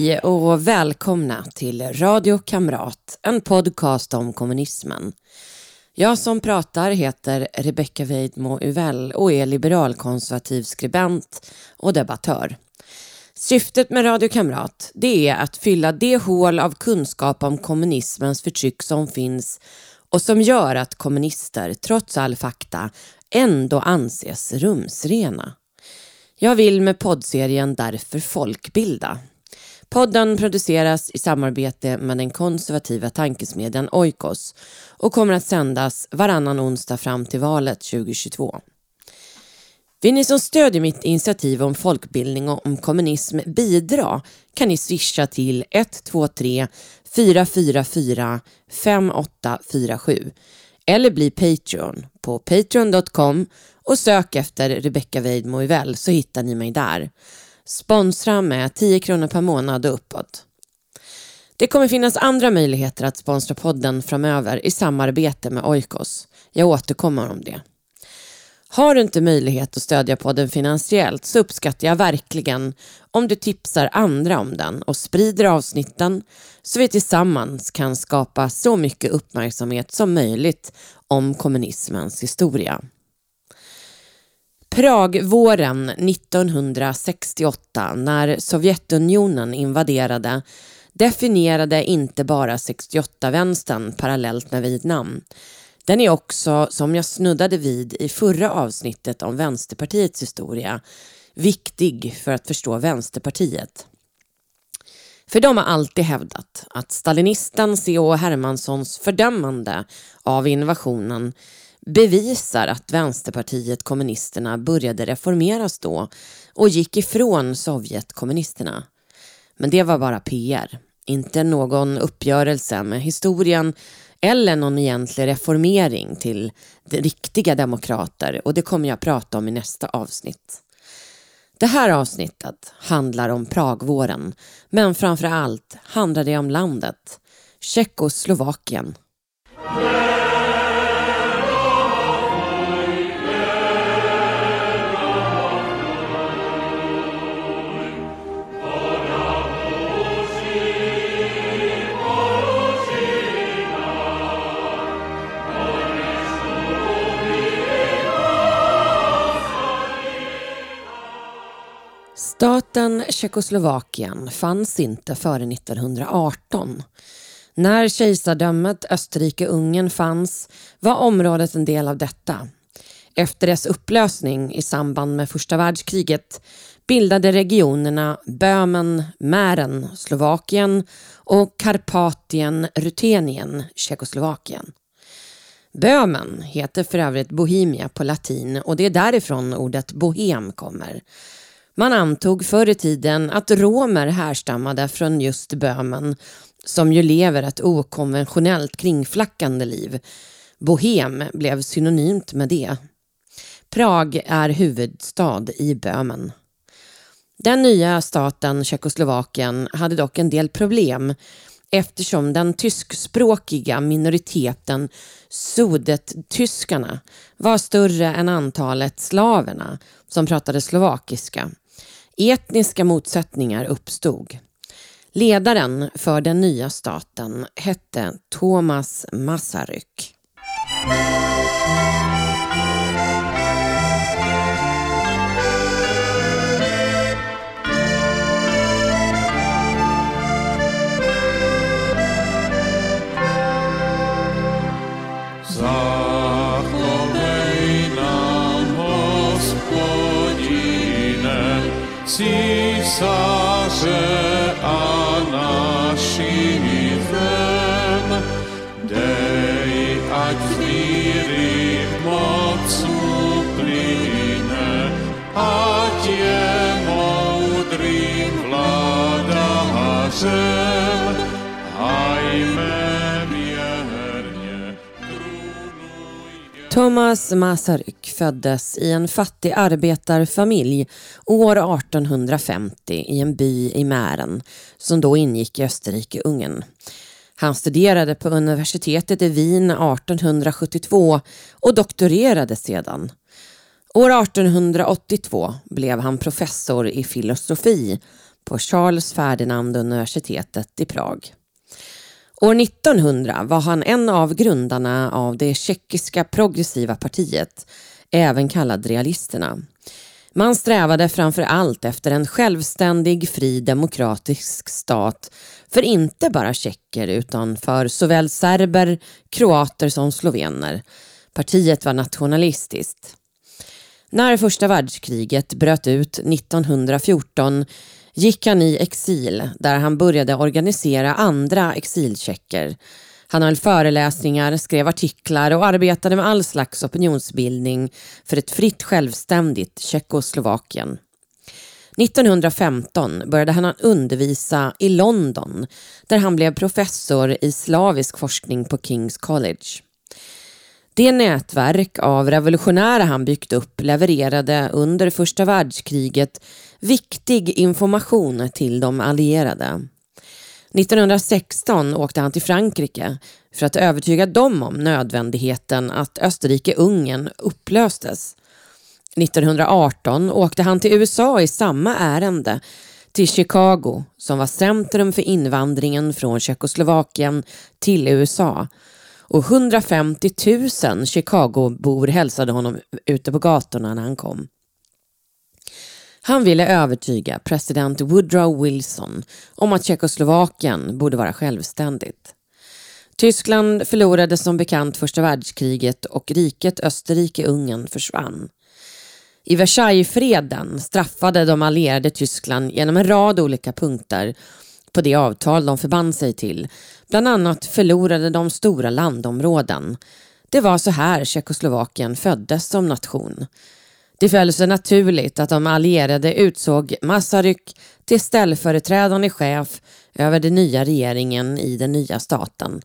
Hej och välkomna till Radio Kamrat, en podcast om kommunismen. Jag som pratar heter Rebecka Weidmo Uvell och är liberalkonservativ skribent och debattör. Syftet med Radio Kamrat det är att fylla det hål av kunskap om kommunismens förtryck som finns och som gör att kommunister, trots all fakta, ändå anses rumsrena. Jag vill med poddserien därför folkbilda. Podden produceras i samarbete med den konservativa tankesmedjan Oikos och kommer att sändas varannan onsdag fram till valet 2022. Vill ni som stödjer mitt initiativ om folkbildning och om kommunism bidra kan ni swisha till 123 444 5847 eller bli Patreon på patreon.com och sök efter Rebecca Weidmo så hittar ni mig där. Sponsra med 10 kronor per månad och uppåt. Det kommer finnas andra möjligheter att sponsra podden framöver i samarbete med Oikos. Jag återkommer om det. Har du inte möjlighet att stödja podden finansiellt så uppskattar jag verkligen om du tipsar andra om den och sprider avsnitten så vi tillsammans kan skapa så mycket uppmärksamhet som möjligt om kommunismens historia. Pragvåren 1968 när Sovjetunionen invaderade definierade inte bara 68-vänstern parallellt med Vietnam. Den är också, som jag snuddade vid i förra avsnittet om Vänsterpartiets historia, viktig för att förstå Vänsterpartiet. För de har alltid hävdat att stalinisten C.H. Hermanssons fördömande av invasionen bevisar att Vänsterpartiet kommunisterna började reformeras då och gick ifrån Sovjetkommunisterna. Men det var bara PR, inte någon uppgörelse med historien eller någon egentlig reformering till riktiga demokrater och det kommer jag prata om i nästa avsnitt. Det här avsnittet handlar om Pragvåren men framför allt handlar det om landet, Tjeckoslovakien. Staten Tjeckoslovakien fanns inte före 1918. När kejsardömet Österrike-Ungern fanns var området en del av detta. Efter dess upplösning i samband med första världskriget bildade regionerna Böhmen, Mähren, Slovakien och Karpatien, Rutenien, Tjeckoslovakien. Böhmen heter för övrigt Bohemia på latin och det är därifrån ordet bohem kommer. Man antog förr i tiden att romer härstammade från just Böhmen som ju lever ett okonventionellt kringflackande liv. Bohem blev synonymt med det. Prag är huvudstad i Böhmen. Den nya staten Tjeckoslovakien hade dock en del problem eftersom den tyskspråkiga minoriteten sudettyskarna var större än antalet slaverna som pratade slovakiska. Etniska motsättningar uppstod. Ledaren för den nya staten hette Thomas Masaryk. Vládařem, Thomas Masaryk föddes i en fattig arbetarfamilj år 1850 i en by i Mären som då ingick i Österrike-Ungern. Han studerade på universitetet i Wien 1872 och doktorerade sedan. År 1882 blev han professor i filosofi på Charles Ferdinand universitetet i Prag. År 1900 var han en av grundarna av det tjeckiska progressiva partiet, även kallad Realisterna. Man strävade framför allt efter en självständig, fri, demokratisk stat för inte bara tjecker utan för såväl serber, kroater som slovener. Partiet var nationalistiskt. När första världskriget bröt ut 1914 gick han i exil där han började organisera andra exiltjecker. Han höll föreläsningar, skrev artiklar och arbetade med all slags opinionsbildning för ett fritt självständigt Tjeckoslovakien. 1915 började han undervisa i London där han blev professor i slavisk forskning på Kings College. Det nätverk av revolutionära han byggt upp levererade under första världskriget viktig information till de allierade. 1916 åkte han till Frankrike för att övertyga dem om nödvändigheten att Österrike-Ungern upplöstes. 1918 åkte han till USA i samma ärende, till Chicago som var centrum för invandringen från Tjeckoslovakien till USA. Och 150 000 Chicagobor hälsade honom ute på gatorna när han kom. Han ville övertyga president Woodrow Wilson om att Tjeckoslovakien borde vara självständigt. Tyskland förlorade som bekant första världskriget och riket Österrike-Ungern försvann. I Versaillesfreden straffade de allierade Tyskland genom en rad olika punkter på det avtal de förband sig till. Bland annat förlorade de stora landområden. Det var så här Tjeckoslovakien föddes som nation. Det föll sig naturligt att de allierade utsåg Masaryk till ställföreträdande chef över den nya regeringen i den nya staten.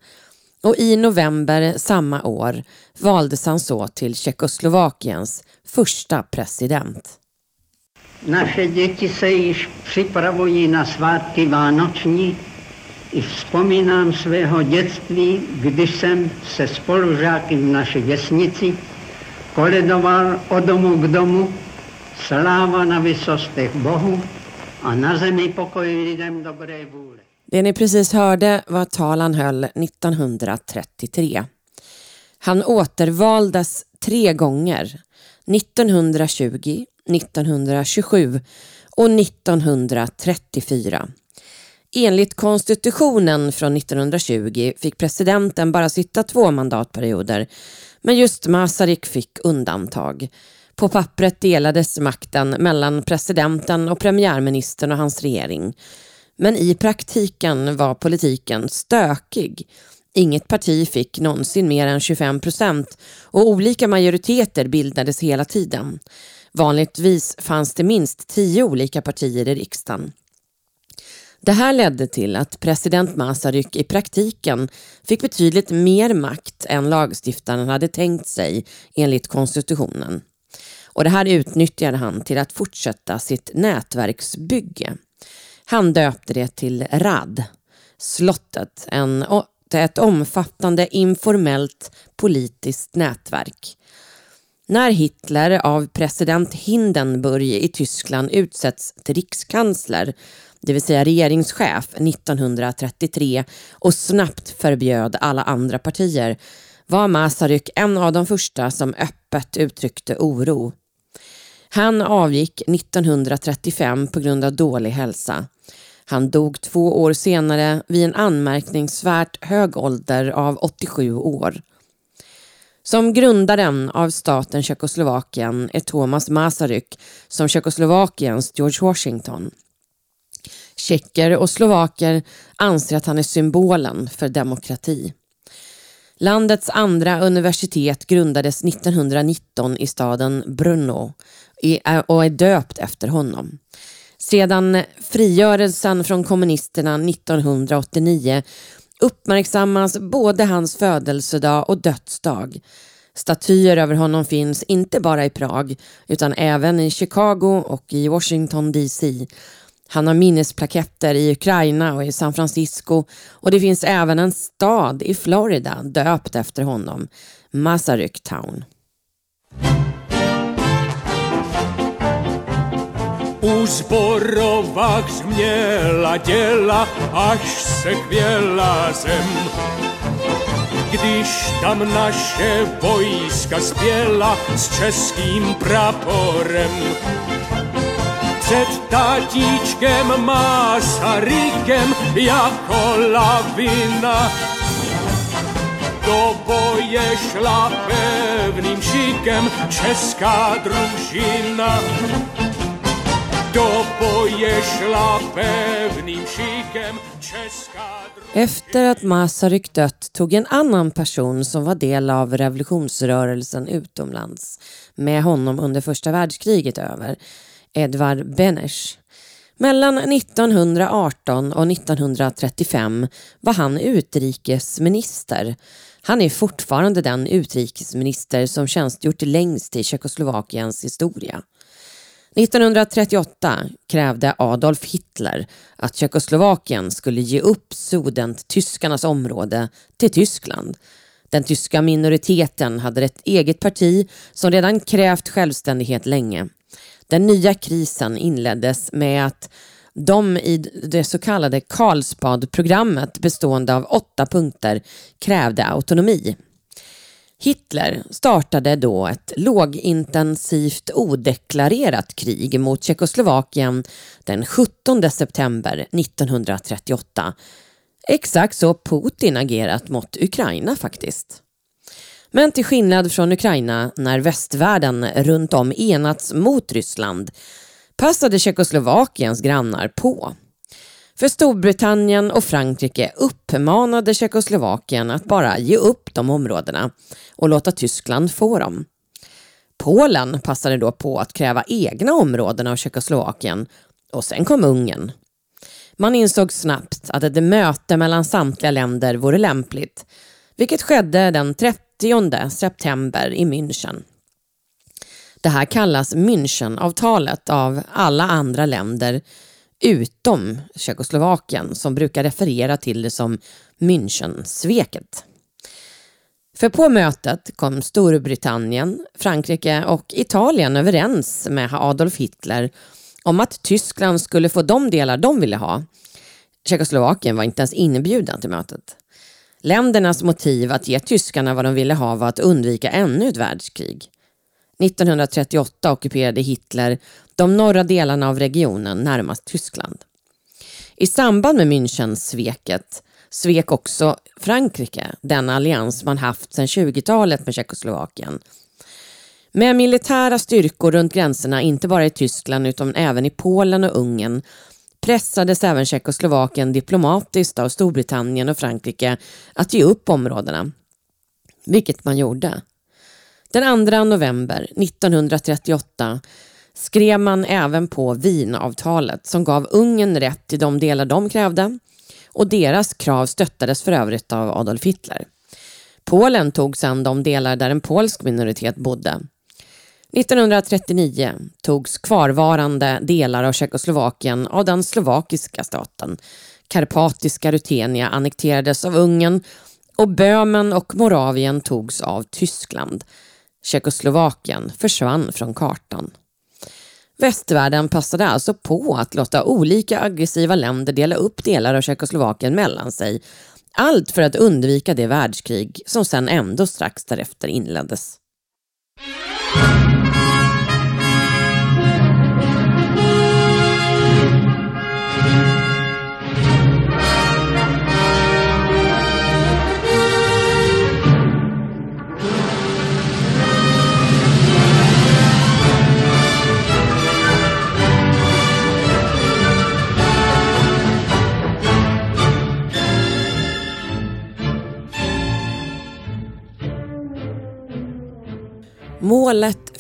Och i november samma år valdes han så till Tjeckoslovakiens första president. Naše děti se již připravují na svátky vánoční. I vzpomínám svého dětství, když jsem se spolužáky v naší vesnici koledoval od domu k domu, sláva na vysostech Bohu a na zemi pokoj lidem dobré vůle. Det ni precis hörde var tal han höll 1933. Han återvaldes tre gånger, 1920, 1927 och 1934. Enligt konstitutionen från 1920 fick presidenten bara sitta två mandatperioder men just Masaryk fick undantag. På pappret delades makten mellan presidenten och premiärministern och hans regering. Men i praktiken var politiken stökig. Inget parti fick någonsin mer än 25 procent och olika majoriteter bildades hela tiden. Vanligtvis fanns det minst tio olika partier i riksdagen. Det här ledde till att president Masaryk i praktiken fick betydligt mer makt än lagstiftaren hade tänkt sig enligt konstitutionen. Och det här utnyttjade han till att fortsätta sitt nätverksbygge. Han döpte det till RAD, slottet, en, ett omfattande informellt politiskt nätverk. När Hitler av president Hindenburg i Tyskland utsätts till rikskansler det vill säga regeringschef 1933 och snabbt förbjöd alla andra partier var Masaryk en av de första som öppet uttryckte oro. Han avgick 1935 på grund av dålig hälsa. Han dog två år senare vid en anmärkningsvärt hög ålder av 87 år. Som grundaren av staten Tjeckoslovakien är Thomas Masaryk som Tjeckoslovakiens George Washington. Tjecker och slovaker anser att han är symbolen för demokrati. Landets andra universitet grundades 1919 i staden Brno och är döpt efter honom. Sedan frigörelsen från kommunisterna 1989 uppmärksammas både hans födelsedag och dödsdag. Statyer över honom finns inte bara i Prag utan även i Chicago och i Washington DC han har minnesplaketter i Ukraina och i San Francisco och det finns även en stad i Florida döpt efter honom, Masaryk Town. Úzborova změla děla, až se chvěla zem. Když tam naše vojska spěla s českým praporem, před tatíčkem Masarykem jako lavina. Do boje šla pevným šikem česká družina. Efter att Masaryk dött tog en annan person som var del av revolutionsrörelsen utomlands med honom under första världskriget över, Edvard Benesch. Mellan 1918 och 1935 var han utrikesminister. Han är fortfarande den utrikesminister som tjänstgjort längst i Tjeckoslovakiens historia. 1938 krävde Adolf Hitler att Tjeckoslovakien skulle ge upp Sudent-tyskarnas område till Tyskland. Den tyska minoriteten hade ett eget parti som redan krävt självständighet länge. Den nya krisen inleddes med att de i det så kallade Karlsbadprogrammet bestående av åtta punkter krävde autonomi. Hitler startade då ett lågintensivt odeklarerat krig mot Tjeckoslovakien den 17 september 1938. Exakt så Putin agerat mot Ukraina faktiskt. Men till skillnad från Ukraina, när västvärlden runt om enats mot Ryssland, passade Tjeckoslovakiens grannar på. För Storbritannien och Frankrike uppmanade Tjeckoslovakien att bara ge upp de områdena och låta Tyskland få dem. Polen passade då på att kräva egna områden av Tjeckoslovakien och sen kom Ungern. Man insåg snabbt att ett möte mellan samtliga länder vore lämpligt, vilket skedde den 30 september i München. Det här kallas Münchenavtalet av alla andra länder utom Tjeckoslovakien som brukar referera till det som Münchensveket. För på mötet kom Storbritannien, Frankrike och Italien överens med Adolf Hitler om att Tyskland skulle få de delar de ville ha. Tjeckoslovakien var inte ens inbjuden till mötet. Ländernas motiv att ge tyskarna vad de ville ha var att undvika ännu ett världskrig. 1938 ockuperade Hitler de norra delarna av regionen närmast Tyskland. I samband med Münchensveket svek också Frankrike den allians man haft sedan 20-talet med Tjeckoslovakien. Med militära styrkor runt gränserna, inte bara i Tyskland utan även i Polen och Ungern, pressades även Tjeckoslovakien diplomatiskt av Storbritannien och Frankrike att ge upp områdena. Vilket man gjorde. Den 2 november 1938 skrev man även på Wienavtalet som gav Ungern rätt till de delar de krävde och deras krav stöttades för övrigt av Adolf Hitler. Polen tog sedan de delar där en polsk minoritet bodde. 1939 togs kvarvarande delar av Tjeckoslovakien av den slovakiska staten. Karpatiska Rutenia annekterades av Ungern och Böhmen och Moravien togs av Tyskland. Tjeckoslovakien försvann från kartan. Västvärlden passade alltså på att låta olika aggressiva länder dela upp delar av Tjeckoslovakien mellan sig. Allt för att undvika det världskrig som sen ändå strax därefter inleddes.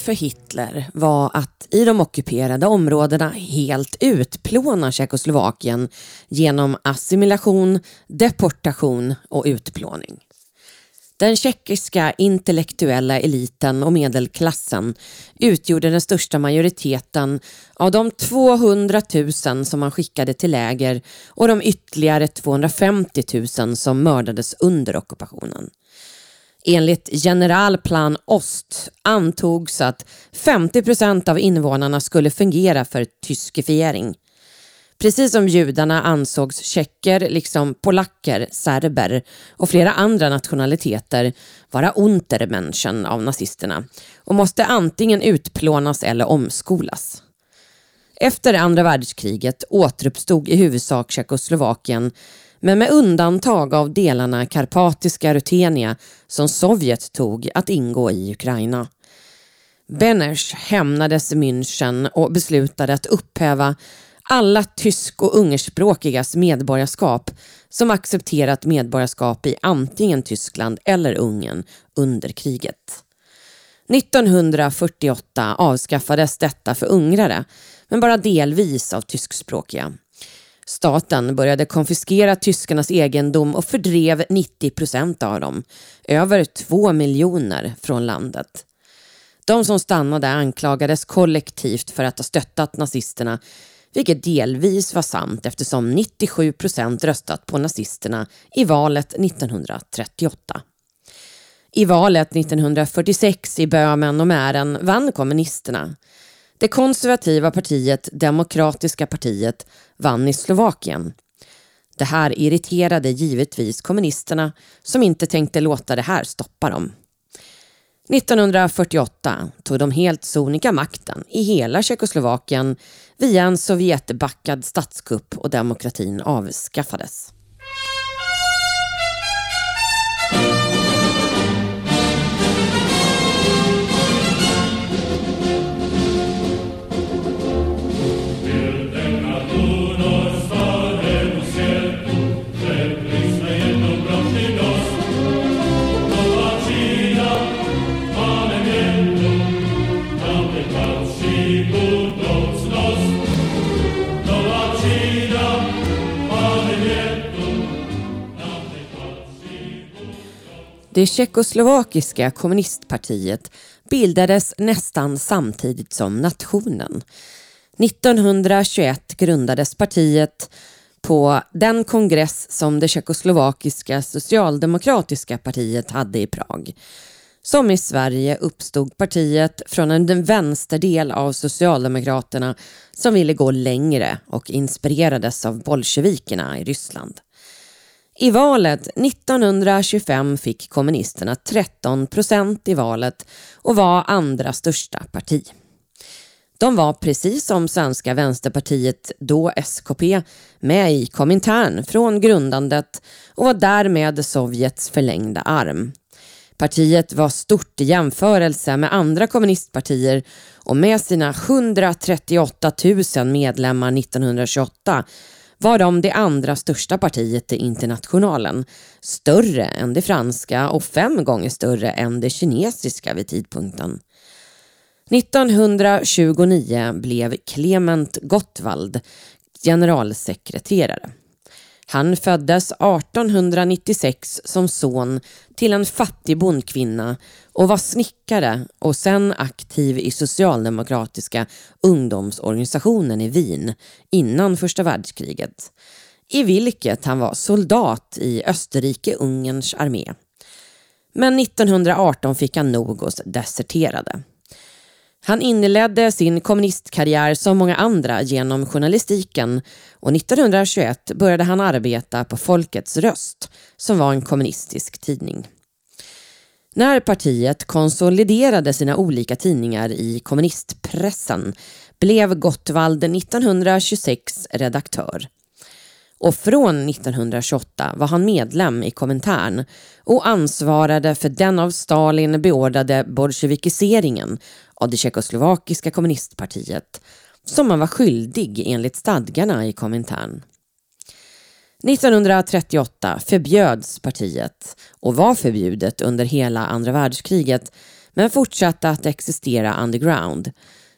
För Hitler var att i de ockuperade områdena helt utplåna Tjeckoslovakien genom assimilation, deportation och utplåning. Den tjeckiska intellektuella eliten och medelklassen utgjorde den största majoriteten av de 200 000 som man skickade till läger och de ytterligare 250 000 som mördades under ockupationen. Enligt Generalplan Ost antogs att 50 procent av invånarna skulle fungera för tyskifiering. Precis som judarna ansågs tjecker, liksom polacker, serber och flera andra nationaliteter vara untermänniskan av nazisterna och måste antingen utplånas eller omskolas. Efter andra världskriget återuppstod i huvudsak Tjeckoslovakien men med undantag av delarna Karpatiska Rutenia som Sovjet tog att ingå i Ukraina. Beners hämnades München och beslutade att upphäva alla tysk och ungerspråkigas medborgarskap som accepterat medborgarskap i antingen Tyskland eller Ungern under kriget. 1948 avskaffades detta för ungrare, men bara delvis av tyskspråkiga. Staten började konfiskera tyskarnas egendom och fördrev 90 procent av dem, över två miljoner, från landet. De som stannade anklagades kollektivt för att ha stöttat nazisterna vilket delvis var sant eftersom 97 procent röstat på nazisterna i valet 1938. I valet 1946 i Böhmen och Mähren vann kommunisterna. Det konservativa partiet Demokratiska partiet vann i Slovakien. Det här irriterade givetvis kommunisterna som inte tänkte låta det här stoppa dem. 1948 tog de helt sonika makten i hela Tjeckoslovakien via en Sovjetbackad statskupp och demokratin avskaffades. Det tjeckoslovakiska kommunistpartiet bildades nästan samtidigt som nationen. 1921 grundades partiet på den kongress som det tjeckoslovakiska socialdemokratiska partiet hade i Prag. Som i Sverige uppstod partiet från en vänsterdel av Socialdemokraterna som ville gå längre och inspirerades av bolsjevikerna i Ryssland. I valet 1925 fick kommunisterna 13 procent i valet och var andra största parti. De var precis som svenska vänsterpartiet, då SKP, med i Komintern från grundandet och var därmed Sovjets förlängda arm. Partiet var stort i jämförelse med andra kommunistpartier och med sina 138 000 medlemmar 1928 var de det andra största partiet i Internationalen, större än det franska och fem gånger större än det kinesiska vid tidpunkten. 1929 blev Clement Gottwald generalsekreterare. Han föddes 1896 som son till en fattig bondkvinna och var snickare och sen aktiv i socialdemokratiska ungdomsorganisationen i Wien innan första världskriget, i vilket han var soldat i Österrike-Ungerns armé. Men 1918 fick han nog och deserterade. Han inledde sin kommunistkarriär som många andra genom journalistiken och 1921 började han arbeta på Folkets röst som var en kommunistisk tidning. När partiet konsoliderade sina olika tidningar i kommunistpressen blev Gottwald 1926 redaktör. Och från 1928 var han medlem i Komintern och ansvarade för den av Stalin beordrade bolsjevikiseringen av det tjeckoslovakiska kommunistpartiet som man var skyldig enligt stadgarna i Komintern. 1938 förbjöds partiet och var förbjudet under hela andra världskriget men fortsatte att existera underground.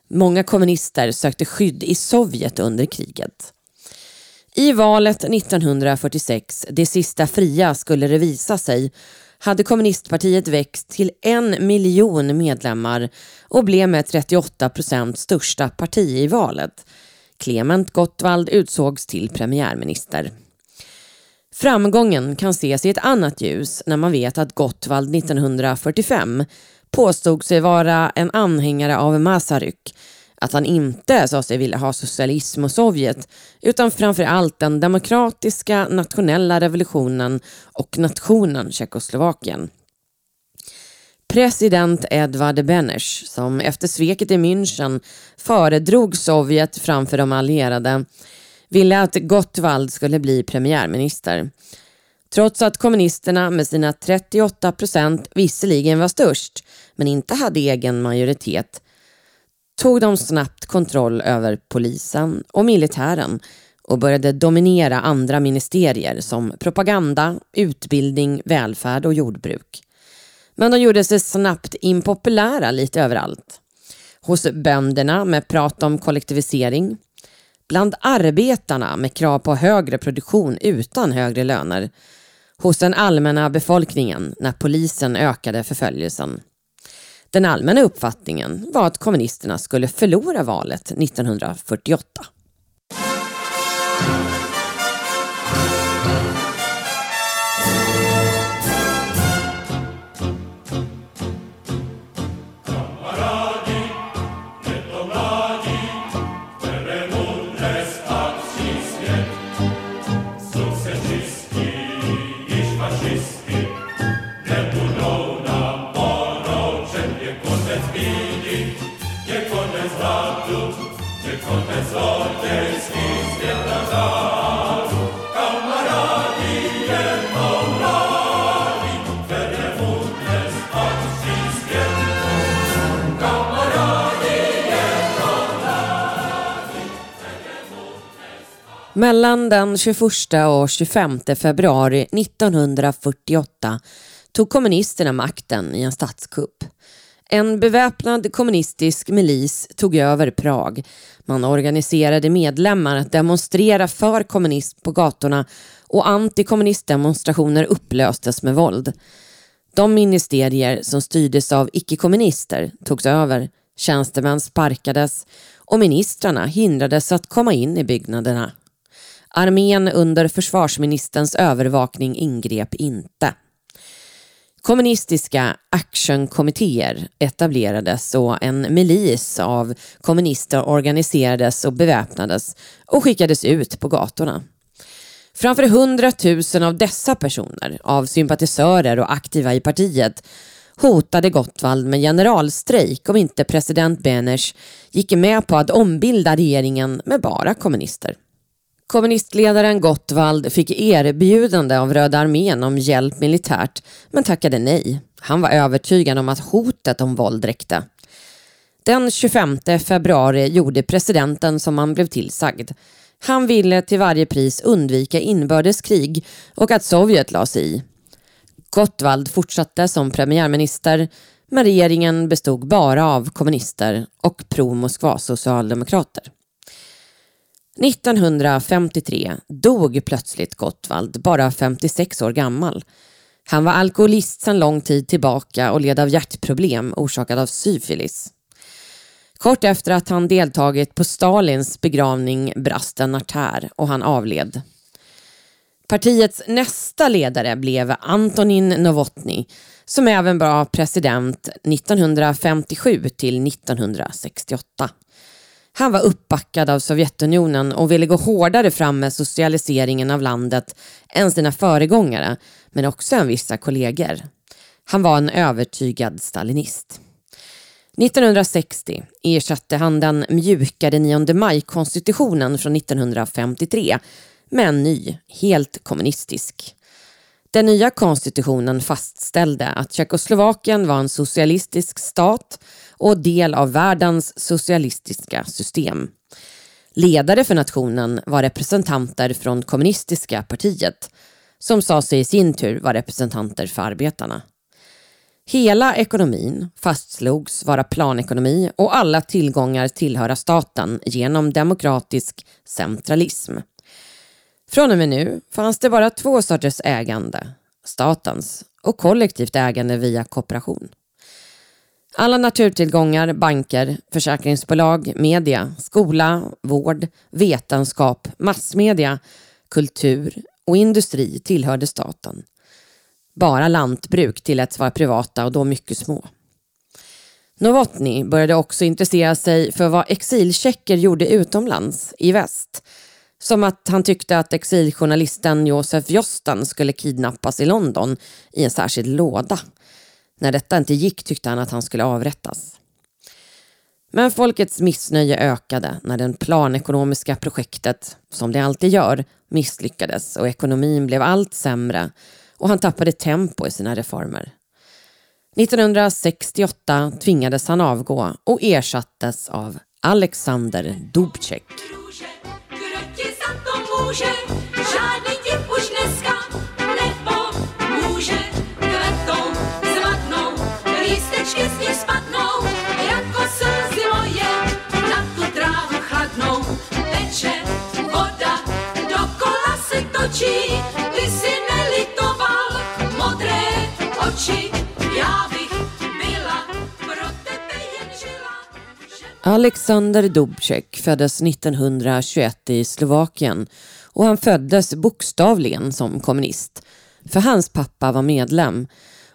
Många kommunister sökte skydd i Sovjet under kriget. I valet 1946, det sista fria skulle det visa sig, hade kommunistpartiet växt till en miljon medlemmar och blev med 38 procent största parti i valet. Clement Gottwald utsågs till premiärminister. Framgången kan ses i ett annat ljus när man vet att Gottwald 1945 påstod sig vara en anhängare av Masaryk, att han inte sa sig vilja ha socialism och Sovjet utan framför allt den demokratiska nationella revolutionen och nationen Tjeckoslovakien. President Edvard Beneš, som efter sveket i München föredrog Sovjet framför de allierade, ville att Gottwald skulle bli premiärminister. Trots att kommunisterna med sina 38 procent visserligen var störst, men inte hade egen majoritet, tog de snabbt kontroll över polisen och militären och började dominera andra ministerier som propaganda, utbildning, välfärd och jordbruk. Men de gjorde sig snabbt impopulära lite överallt. Hos bönderna med prat om kollektivisering, bland arbetarna med krav på högre produktion utan högre löner, hos den allmänna befolkningen när polisen ökade förföljelsen. Den allmänna uppfattningen var att kommunisterna skulle förlora valet 1948. Mellan den 21 och 25 februari 1948 tog kommunisterna makten i en statskupp. En beväpnad kommunistisk milis tog över Prag. Man organiserade medlemmar att demonstrera för kommunism på gatorna och antikommunistdemonstrationer upplöstes med våld. De ministerier som styrdes av icke-kommunister togs över, tjänstemän sparkades och ministrarna hindrades att komma in i byggnaderna. Armén under försvarsministerns övervakning ingrep inte. Kommunistiska actionkommittéer etablerades och en milis av kommunister organiserades och beväpnades och skickades ut på gatorna. Framför hundratusen av dessa personer, av sympatisörer och aktiva i partiet, hotade Gottwald med generalstrejk om inte president Beneš gick med på att ombilda regeringen med bara kommunister. Kommunistledaren Gottwald fick erbjudande av Röda armén om hjälp militärt men tackade nej. Han var övertygad om att hotet om våld räckte. Den 25 februari gjorde presidenten som han blev tillsagd. Han ville till varje pris undvika inbördeskrig och att Sovjet lade sig i. Gottwald fortsatte som premiärminister men regeringen bestod bara av kommunister och pro-Moskva-socialdemokrater. 1953 dog plötsligt Gottwald, bara 56 år gammal. Han var alkoholist sedan lång tid tillbaka och led av hjärtproblem orsakad av syfilis. Kort efter att han deltagit på Stalins begravning brast en artär och han avled. Partiets nästa ledare blev Antonin Novotny som även var president 1957 till 1968. Han var uppbackad av Sovjetunionen och ville gå hårdare fram med socialiseringen av landet än sina föregångare, men också än vissa kollegor. Han var en övertygad stalinist. 1960 ersatte han den mjukare 9 maj-konstitutionen från 1953 med en ny, helt kommunistisk. Den nya konstitutionen fastställde att Tjeckoslovakien var en socialistisk stat och del av världens socialistiska system. Ledare för nationen var representanter från kommunistiska partiet som sa sig i sin tur vara representanter för arbetarna. Hela ekonomin fastslogs vara planekonomi och alla tillgångar tillhöra staten genom demokratisk centralism. Från och med nu fanns det bara två sorters ägande, statens och kollektivt ägande via kooperation. Alla naturtillgångar, banker, försäkringsbolag, media, skola, vård, vetenskap, massmedia, kultur och industri tillhörde staten. Bara lantbruk tilläts vara privata och då mycket små. Novotny började också intressera sig för vad exiltjecker gjorde utomlands, i väst. Som att han tyckte att exiljournalisten Josef Josten skulle kidnappas i London i en särskild låda. När detta inte gick tyckte han att han skulle avrättas. Men folkets missnöje ökade när det planekonomiska projektet, som det alltid gör, misslyckades och ekonomin blev allt sämre och han tappade tempo i sina reformer. 1968 tvingades han avgå och ersattes av Alexander Dubček. Alexander Dubček föddes 1921 i Slovakien och han föddes bokstavligen som kommunist. För hans pappa var medlem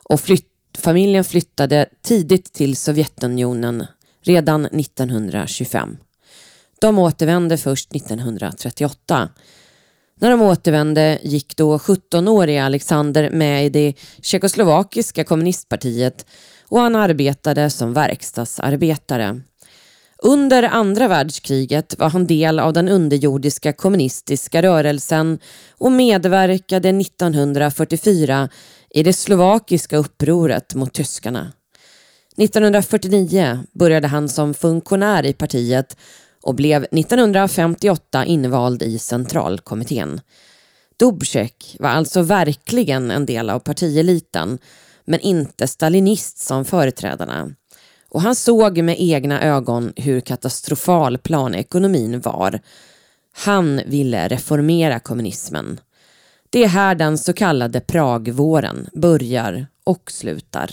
och flytt, familjen flyttade tidigt till Sovjetunionen redan 1925. De återvände först 1938. När de återvände gick då 17-årige Alexander med i det tjeckoslovakiska kommunistpartiet och han arbetade som verkstadsarbetare. Under andra världskriget var han del av den underjordiska kommunistiska rörelsen och medverkade 1944 i det slovakiska upproret mot tyskarna. 1949 började han som funktionär i partiet och blev 1958 invald i centralkommittén. Dubček var alltså verkligen en del av partieliten men inte stalinist som företrädarna. Och han såg med egna ögon hur katastrofal planekonomin var. Han ville reformera kommunismen. Det är här den så kallade Pragvåren börjar och slutar.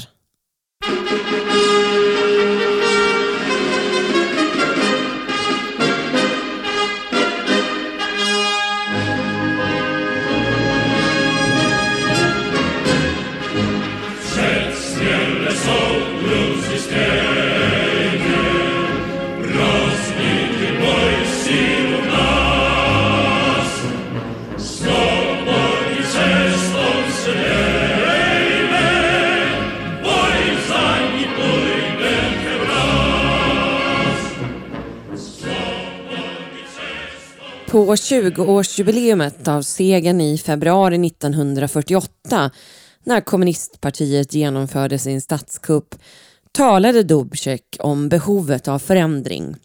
På 20-årsjubileumet av segern i februari 1948 när kommunistpartiet genomförde sin statskupp talade Dubček om behovet av förändring.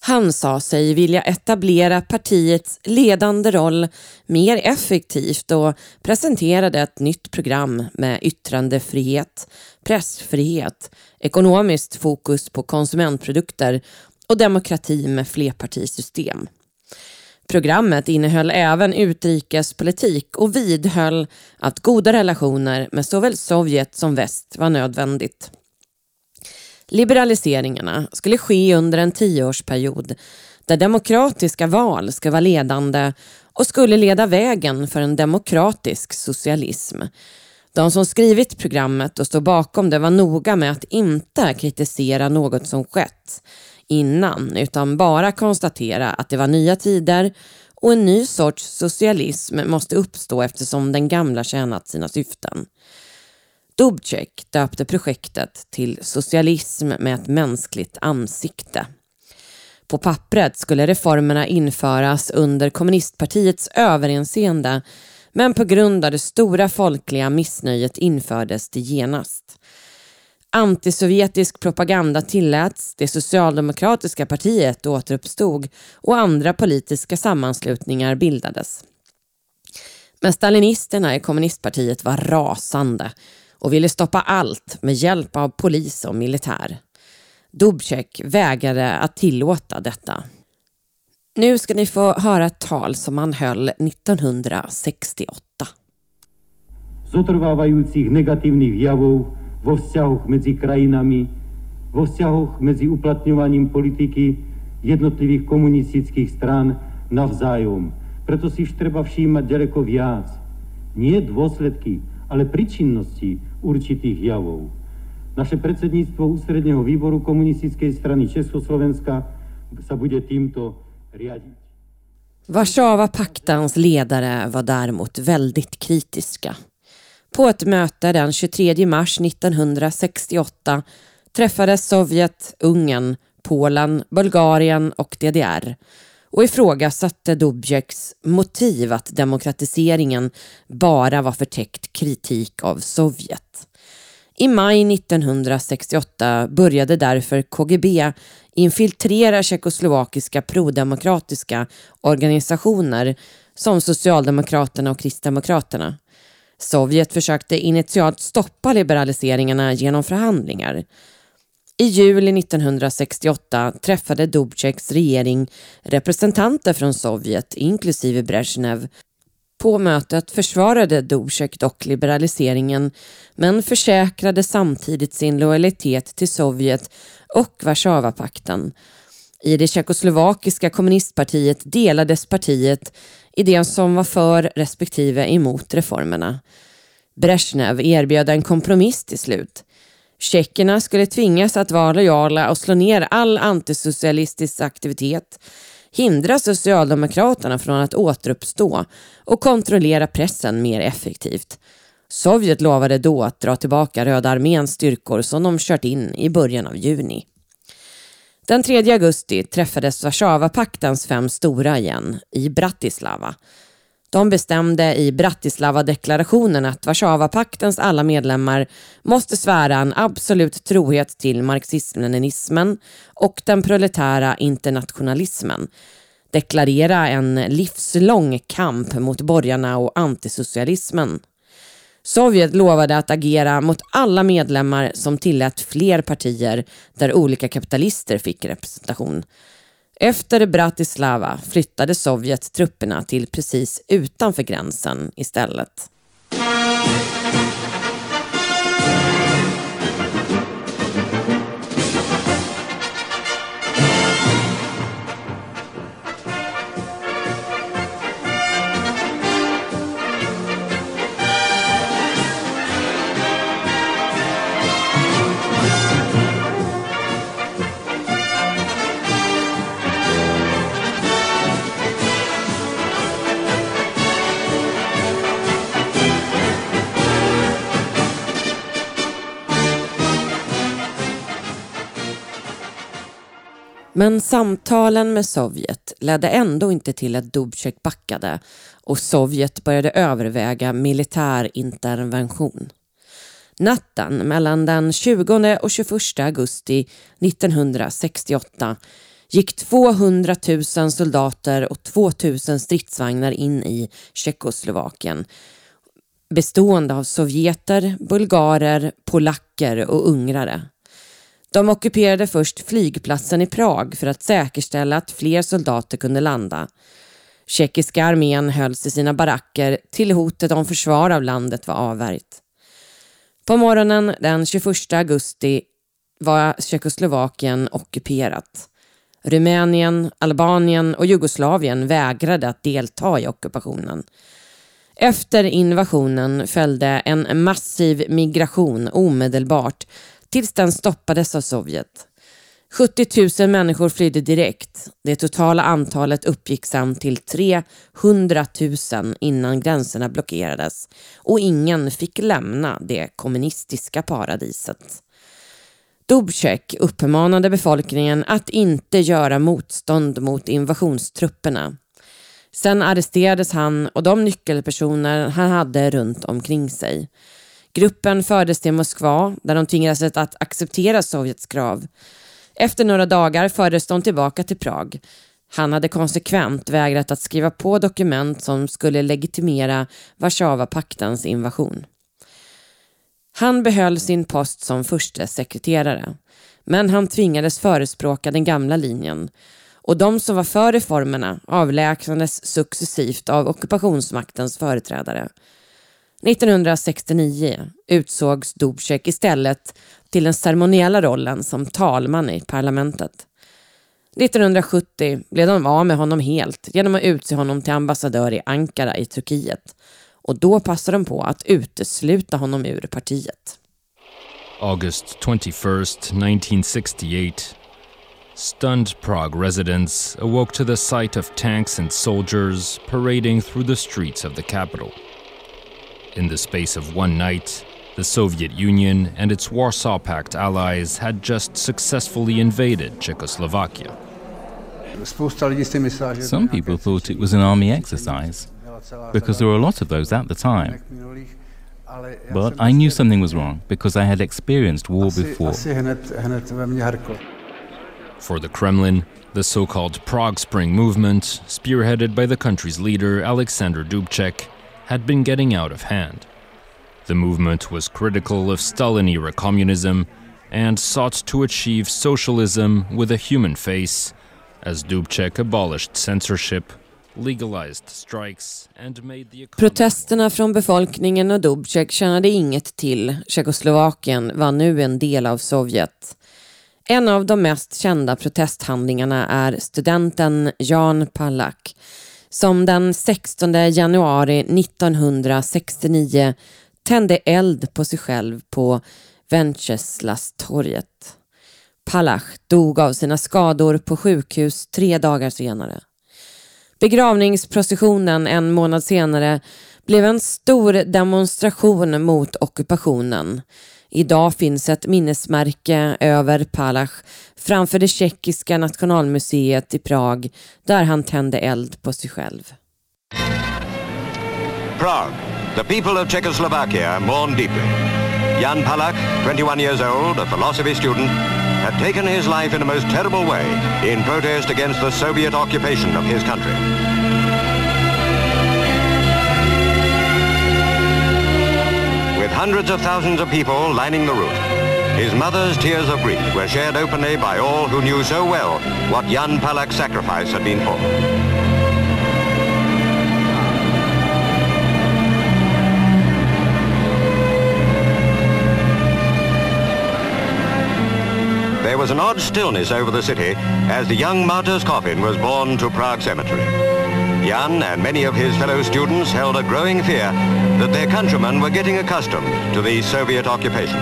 Han sa sig vilja etablera partiets ledande roll mer effektivt och presenterade ett nytt program med yttrandefrihet, pressfrihet, ekonomiskt fokus på konsumentprodukter och demokrati med flerpartisystem. Programmet innehöll även utrikespolitik och vidhöll att goda relationer med såväl Sovjet som väst var nödvändigt. Liberaliseringarna skulle ske under en tioårsperiod där demokratiska val ska vara ledande och skulle leda vägen för en demokratisk socialism. De som skrivit programmet och står bakom det var noga med att inte kritisera något som skett innan utan bara konstatera att det var nya tider och en ny sorts socialism måste uppstå eftersom den gamla tjänat sina syften. Dubček döpte projektet till Socialism med ett mänskligt ansikte. På pappret skulle reformerna införas under kommunistpartiets överinseende men på grund av det stora folkliga missnöjet infördes det genast. Antisovjetisk propaganda tilläts, det socialdemokratiska partiet återuppstod och andra politiska sammanslutningar bildades. Men stalinisterna i kommunistpartiet var rasande och ville stoppa allt med hjälp av polis och militär. Dubček vägrade att tillåta detta. Nu ska ni få höra ett tal som han höll 1968. Zotrvávajúcich negatívnych javov vo vzťahoch medzi krajinami, vo vzťahoch medzi uplatňovaním politiky jednotlivých komunistických strán navzájom, Preto si treba všímať ďaleko viac. Nie dôsledky, ale príčinnosti určitých javov. Naše predsedníctvo Ústredného výboru komunistickej strany Československa sa bude týmto riadiť. Warszawapaktens ledare var däremot väldigt kritiska. På ett möte den 23 mars 1968 träffades Sovjet, Ungern, Polen, Bulgarien och DDR och ifrågasatte Dubjeks motiv att demokratiseringen bara var förtäckt kritik av Sovjet. I maj 1968 började därför KGB infiltrera tjeckoslovakiska prodemokratiska organisationer som Socialdemokraterna och Kristdemokraterna. Sovjet försökte initialt stoppa liberaliseringarna genom förhandlingar. I juli 1968 träffade Dubčeks regering representanter från Sovjet, inklusive Brezhnev. På mötet försvarade Dubček dock liberaliseringen men försäkrade samtidigt sin lojalitet till Sovjet och Warszawapakten. I det tjeckoslovakiska kommunistpartiet delades partiet i det som var för respektive emot reformerna. Brezhnev erbjöd en kompromiss till slut. Tjeckerna skulle tvingas att vara lojala och slå ner all antisocialistisk aktivitet, hindra Socialdemokraterna från att återuppstå och kontrollera pressen mer effektivt. Sovjet lovade då att dra tillbaka Röda arméns styrkor som de kört in i början av juni. Den 3 augusti träffades Warszawapaktens fem stora igen i Bratislava. De bestämde i Bratislava-deklarationen att Warszawapaktens alla medlemmar måste svära en absolut trohet till marxism-leninismen och den proletära internationalismen, deklarera en livslång kamp mot borgarna och antisocialismen. Sovjet lovade att agera mot alla medlemmar som tillät fler partier där olika kapitalister fick representation. Efter Bratislava flyttade Sovjet trupperna till precis utanför gränsen istället. Men samtalen med Sovjet ledde ändå inte till att Dubček backade och Sovjet började överväga militär intervention. Natten mellan den 20 och 21 augusti 1968 gick 200 000 soldater och 2 000 stridsvagnar in i Tjeckoslovakien bestående av sovjeter, bulgarer, polacker och ungrare. De ockuperade först flygplatsen i Prag för att säkerställa att fler soldater kunde landa. Tjeckiska armén hölls i sina baracker till hotet om försvar av landet var avvärjt. På morgonen den 21 augusti var Tjeckoslovakien ockuperat. Rumänien, Albanien och Jugoslavien vägrade att delta i ockupationen. Efter invasionen följde en massiv migration omedelbart tills den stoppades av Sovjet. 70 000 människor flydde direkt. Det totala antalet uppgick sedan till 300 000 innan gränserna blockerades och ingen fick lämna det kommunistiska paradiset. Dubček uppmanade befolkningen att inte göra motstånd mot invasionstrupperna. Sen arresterades han och de nyckelpersoner han hade runt omkring sig. Gruppen fördes till Moskva där de tvingades att acceptera Sovjets krav. Efter några dagar fördes de tillbaka till Prag. Han hade konsekvent vägrat att skriva på dokument som skulle legitimera Warszawapaktens invasion. Han behöll sin post som förste sekreterare, men han tvingades förespråka den gamla linjen och de som var för reformerna avlägsnades successivt av ockupationsmaktens företrädare. 1969 utsågs Dubček istället till den ceremoniella rollen som talman i parlamentet. 1970 blev de av med honom helt genom att utse honom till ambassadör i Ankara i Turkiet. Och då passade de på att utesluta honom ur partiet. August 21st, 1968. Stunned Prague residents awoke to the sight of tanks and soldiers parading through the streets of the capital. In the space of one night, the Soviet Union and its Warsaw Pact allies had just successfully invaded Czechoslovakia. Some people thought it was an army exercise because there were a lot of those at the time. But I knew something was wrong because I had experienced war before. For the Kremlin, the so called Prague Spring movement, spearheaded by the country's leader Alexander Dubček, had been getting out of hand. The movement was critical of Stalin era communism and sought to achieve socialism with a human face, as Dubček abolished censorship, legalized strikes and made the. Protesterna från befolkningen och Dubček tjänade inget till. Tjeckoslovakien var nu en del av Sovjet. En av de mest kända protesthandlingarna är studenten Jan Palak som den 16 januari 1969 tände eld på sig själv på Venceslastorget. Palach dog av sina skador på sjukhus tre dagar senare. Begravningsprocessionen en månad senare blev en stor demonstration mot ockupationen. Idag finns ett minnesmärke över Palach framför det tjeckiska nationalmuseet i Prag där han tände eld på sig själv. Prague. The people of Czechoslovakia mourn deeply. Jan Palach, 21 years old, a philosophy student, had taken his life in a most terrible way in protest against the Soviet occupation of his country. Hundreds of thousands of people lining the route, his mother's tears of grief were shared openly by all who knew so well what Jan Palach's sacrifice had been for. There was an odd stillness over the city as the young martyr's coffin was borne to Prague Cemetery. Jan and many of his fellow students held a growing fear that their countrymen were getting accustomed to the Soviet occupation.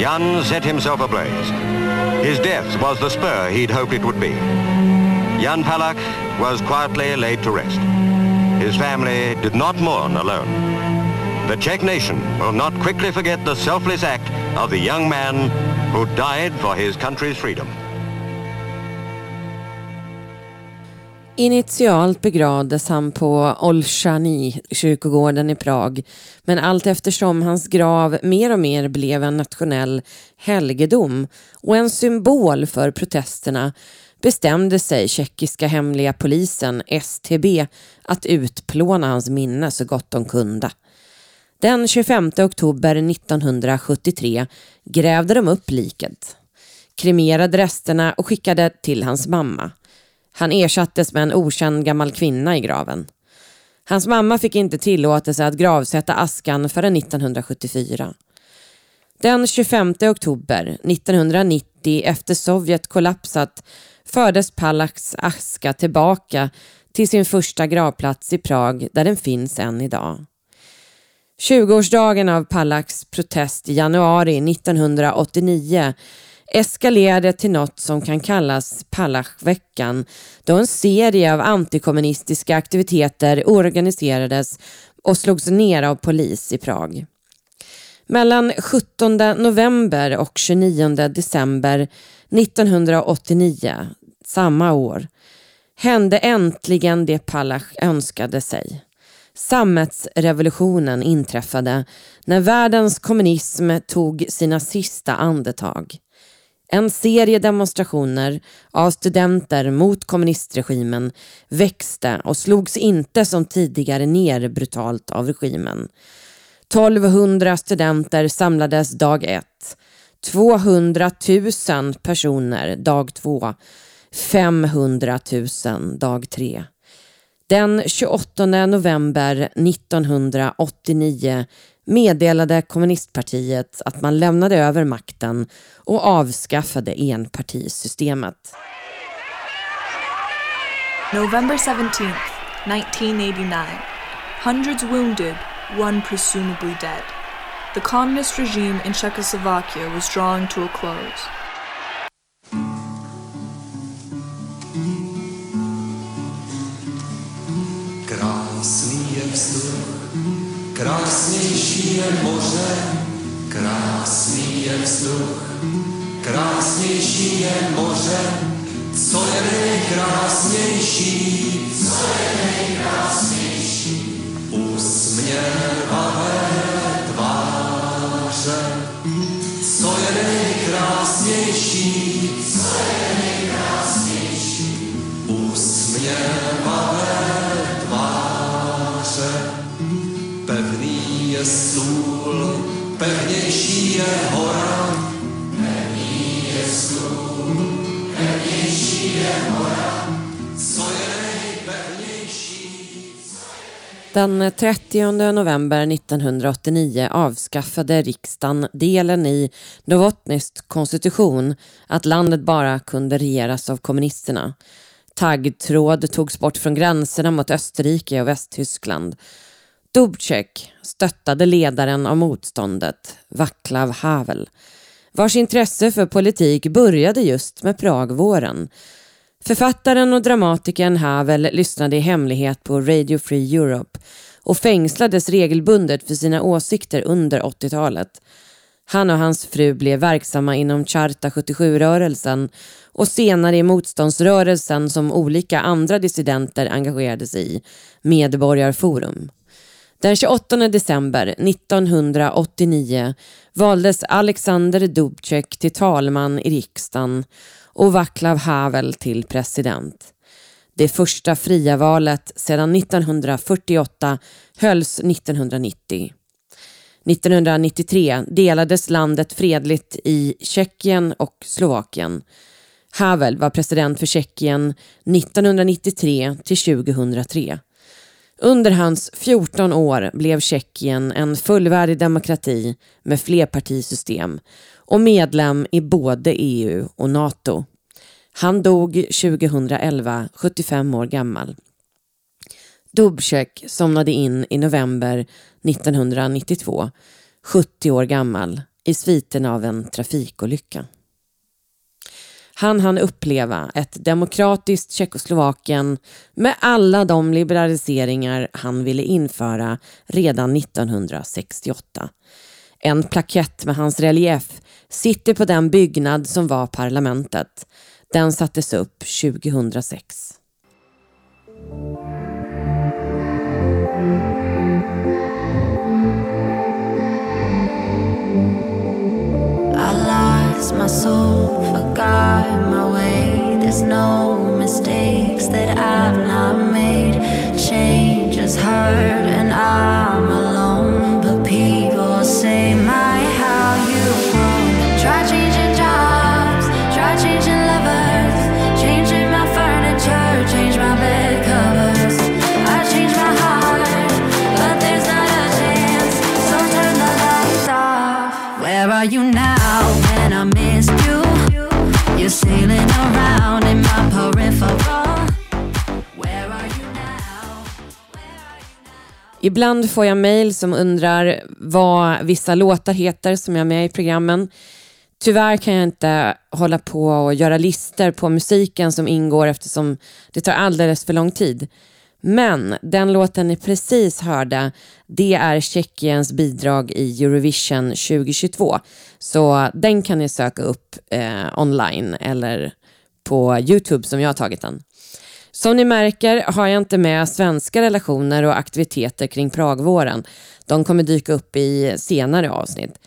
Jan set himself ablaze. His death was the spur he'd hoped it would be. Jan Palach was quietly laid to rest. His family did not mourn alone. The Czech nation will not quickly forget the selfless act of the young man who died for his country's freedom. Initialt begravdes han på Olszani, kyrkogården i Prag, men allt eftersom hans grav mer och mer blev en nationell helgedom och en symbol för protesterna bestämde sig tjeckiska hemliga polisen, STB, att utplåna hans minne så gott de kunde. Den 25 oktober 1973 grävde de upp liket, kremerade resterna och skickade till hans mamma. Han ersattes med en okänd gammal kvinna i graven. Hans mamma fick inte tillåtelse att gravsätta askan förrän 1974. Den 25 oktober 1990 efter Sovjet kollapsat fördes Palaks aska tillbaka till sin första gravplats i Prag där den finns än idag. 20-årsdagen av Palaks protest i januari 1989 eskalerade till något som kan kallas Palachveckan då en serie av antikommunistiska aktiviteter organiserades och slogs ner av polis i Prag. Mellan 17 november och 29 december 1989, samma år, hände äntligen det Palach önskade sig. Sammetsrevolutionen inträffade när världens kommunism tog sina sista andetag. En serie demonstrationer av studenter mot kommunistregimen växte och slogs inte som tidigare ner brutalt av regimen. 1200 studenter samlades dag ett. 200 000 personer dag två. 500 000 dag tre. Den 28 november 1989 meddelade kommunistpartiet att man lämnade över makten och avskaffade enpartisystemet. November 17th, 1989. Hundreds wounded, one presumably dead. The communist regime in Czechoslovakia was drawing to a close. Krásný je vzduch, krásnější je moře, krásný je vzduch, krásnější je moře, co je nejkrásnější, co je nejkrásnější, usměvavé Pewniejsi pevnější je hora, pevný je stůl. Den 30 november 1989 avskaffade riksdagen delen i Novotnysk konstitution att landet bara kunde regeras av kommunisterna. Taggtråd togs bort från gränserna mot Österrike och Västtyskland. Dubček stöttade ledaren av motståndet, Vaclav Havel, vars intresse för politik började just med Pragvåren. Författaren och dramatikern Havel lyssnade i hemlighet på Radio Free Europe och fängslades regelbundet för sina åsikter under 80-talet. Han och hans fru blev verksamma inom Charta 77-rörelsen och senare i motståndsrörelsen som olika andra dissidenter engagerade sig i, Medborgarforum. Den 28 december 1989 valdes Alexander Dubček till talman i riksdagen och Vaclav Havel till president. Det första fria valet sedan 1948 hölls 1990. 1993 delades landet fredligt i Tjeckien och Slovakien. Havel var president för Tjeckien 1993 till 2003. Under hans 14 år blev Tjeckien en fullvärdig demokrati med flerpartisystem och medlem i både EU och NATO. Han dog 2011, 75 år gammal. Dubček somnade in i november 1992, 70 år gammal, i sviten av en trafikolycka. Han hann uppleva ett demokratiskt Tjeckoslovakien med alla de liberaliseringar han ville införa redan 1968. En plakett med hans relief sitter på den byggnad som var parlamentet. Den sattes upp 2006. I lost my soul, forgot my way. There's no mistakes that I've not made. Change has hurt, and I'm Ibland får jag mejl som undrar vad vissa låtar heter som jag är med i programmen. Tyvärr kan jag inte hålla på och göra listor på musiken som ingår eftersom det tar alldeles för lång tid. Men den låten ni precis hörde, det är Tjeckiens bidrag i Eurovision 2022. Så den kan ni söka upp eh, online eller på Youtube som jag har tagit den. Som ni märker har jag inte med svenska relationer och aktiviteter kring Pragvåren. De kommer dyka upp i senare avsnitt.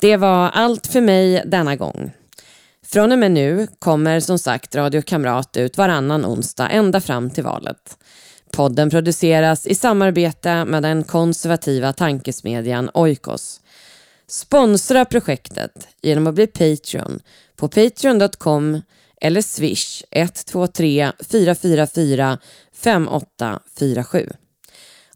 Det var allt för mig denna gång. Från och med nu kommer som sagt Radio Kamrat ut varannan onsdag ända fram till valet. Podden produceras i samarbete med den konservativa tankesmedjan Oikos. Sponsra projektet genom att bli Patreon på patreon.com eller swish 123 444 5847.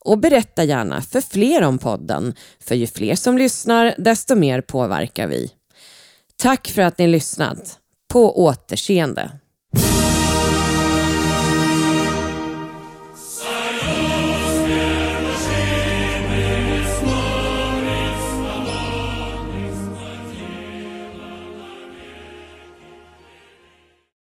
Och berätta gärna för fler om podden, för ju fler som lyssnar desto mer påverkar vi. Tack för att ni lyssnat. På återseende.